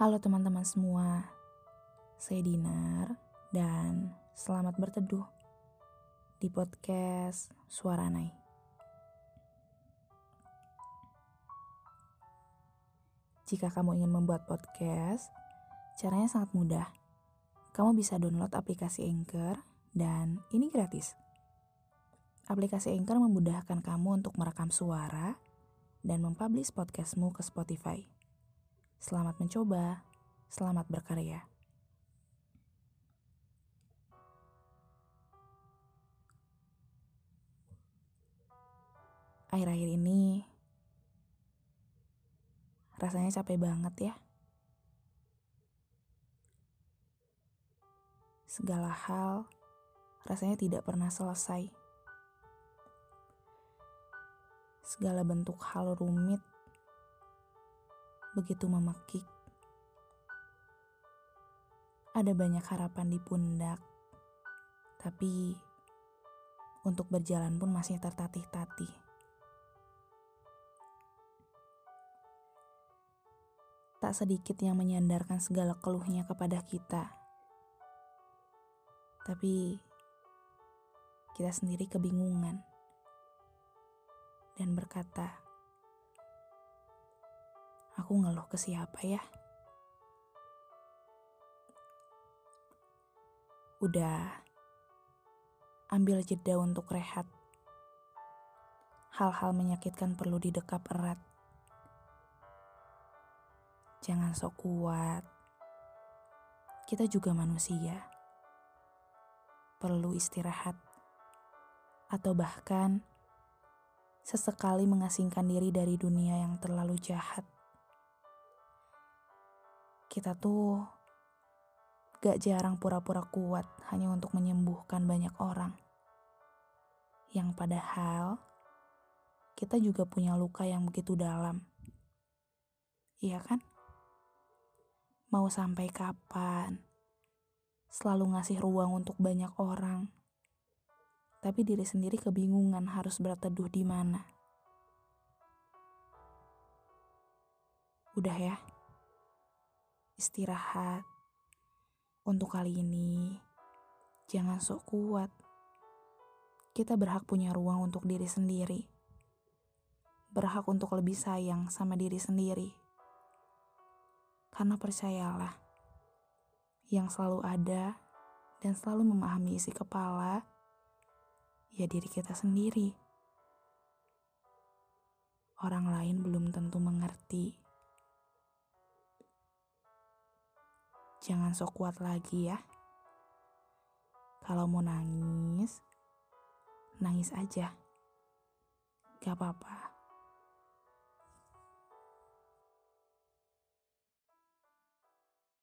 Halo teman-teman semua, saya Dinar dan selamat berteduh di podcast Suara Nai. Jika kamu ingin membuat podcast, caranya sangat mudah. Kamu bisa download aplikasi Anchor dan ini gratis. Aplikasi Anchor memudahkan kamu untuk merekam suara dan mempublish podcastmu ke Spotify. Selamat mencoba, selamat berkarya. Akhir-akhir ini rasanya capek banget ya. Segala hal rasanya tidak pernah selesai. Segala bentuk hal rumit begitu memekik. Ada banyak harapan di pundak, tapi untuk berjalan pun masih tertatih-tatih. Tak sedikit yang menyandarkan segala keluhnya kepada kita, tapi kita sendiri kebingungan dan berkata, Aku ngeluh ke siapa ya? Udah, ambil jeda untuk rehat. Hal-hal menyakitkan perlu didekap erat. Jangan sok kuat. Kita juga manusia. Perlu istirahat. Atau bahkan sesekali mengasingkan diri dari dunia yang terlalu jahat kita tuh gak jarang pura-pura kuat hanya untuk menyembuhkan banyak orang. Yang padahal kita juga punya luka yang begitu dalam. Iya kan? Mau sampai kapan? Selalu ngasih ruang untuk banyak orang. Tapi diri sendiri kebingungan harus berteduh di mana. Udah ya istirahat. Untuk kali ini, jangan sok kuat. Kita berhak punya ruang untuk diri sendiri. Berhak untuk lebih sayang sama diri sendiri. Karena percayalah, yang selalu ada dan selalu memahami isi kepala, ya diri kita sendiri. Orang lain belum tentu mengerti. Jangan sok kuat lagi ya. Kalau mau nangis, nangis aja. Gak apa-apa.